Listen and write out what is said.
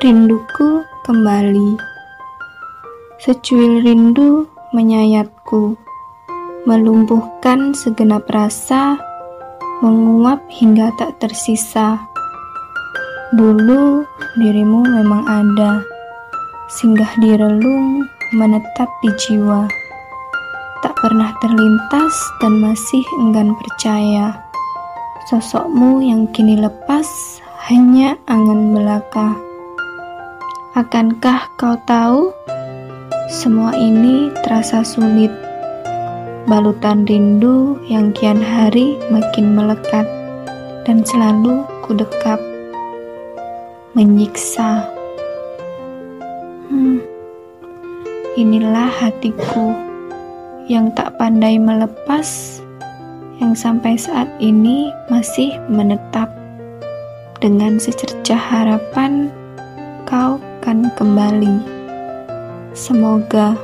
Rinduku kembali. Secuil rindu menyayatku, melumpuhkan segenap rasa, menguap hingga tak tersisa. Dulu dirimu memang ada, singgah di relung, menetap di jiwa. Tak pernah terlintas dan masih enggan percaya. Sosokmu yang kini lepas hanya angan belaka. Akankah kau tahu? Semua ini terasa sulit. Balutan rindu yang kian hari makin melekat dan selalu kudekap. Menyiksa. Hmm. Inilah hatiku yang tak pandai melepas, yang sampai saat ini masih menetap dengan secercah harapan kau akan kembali. Semoga.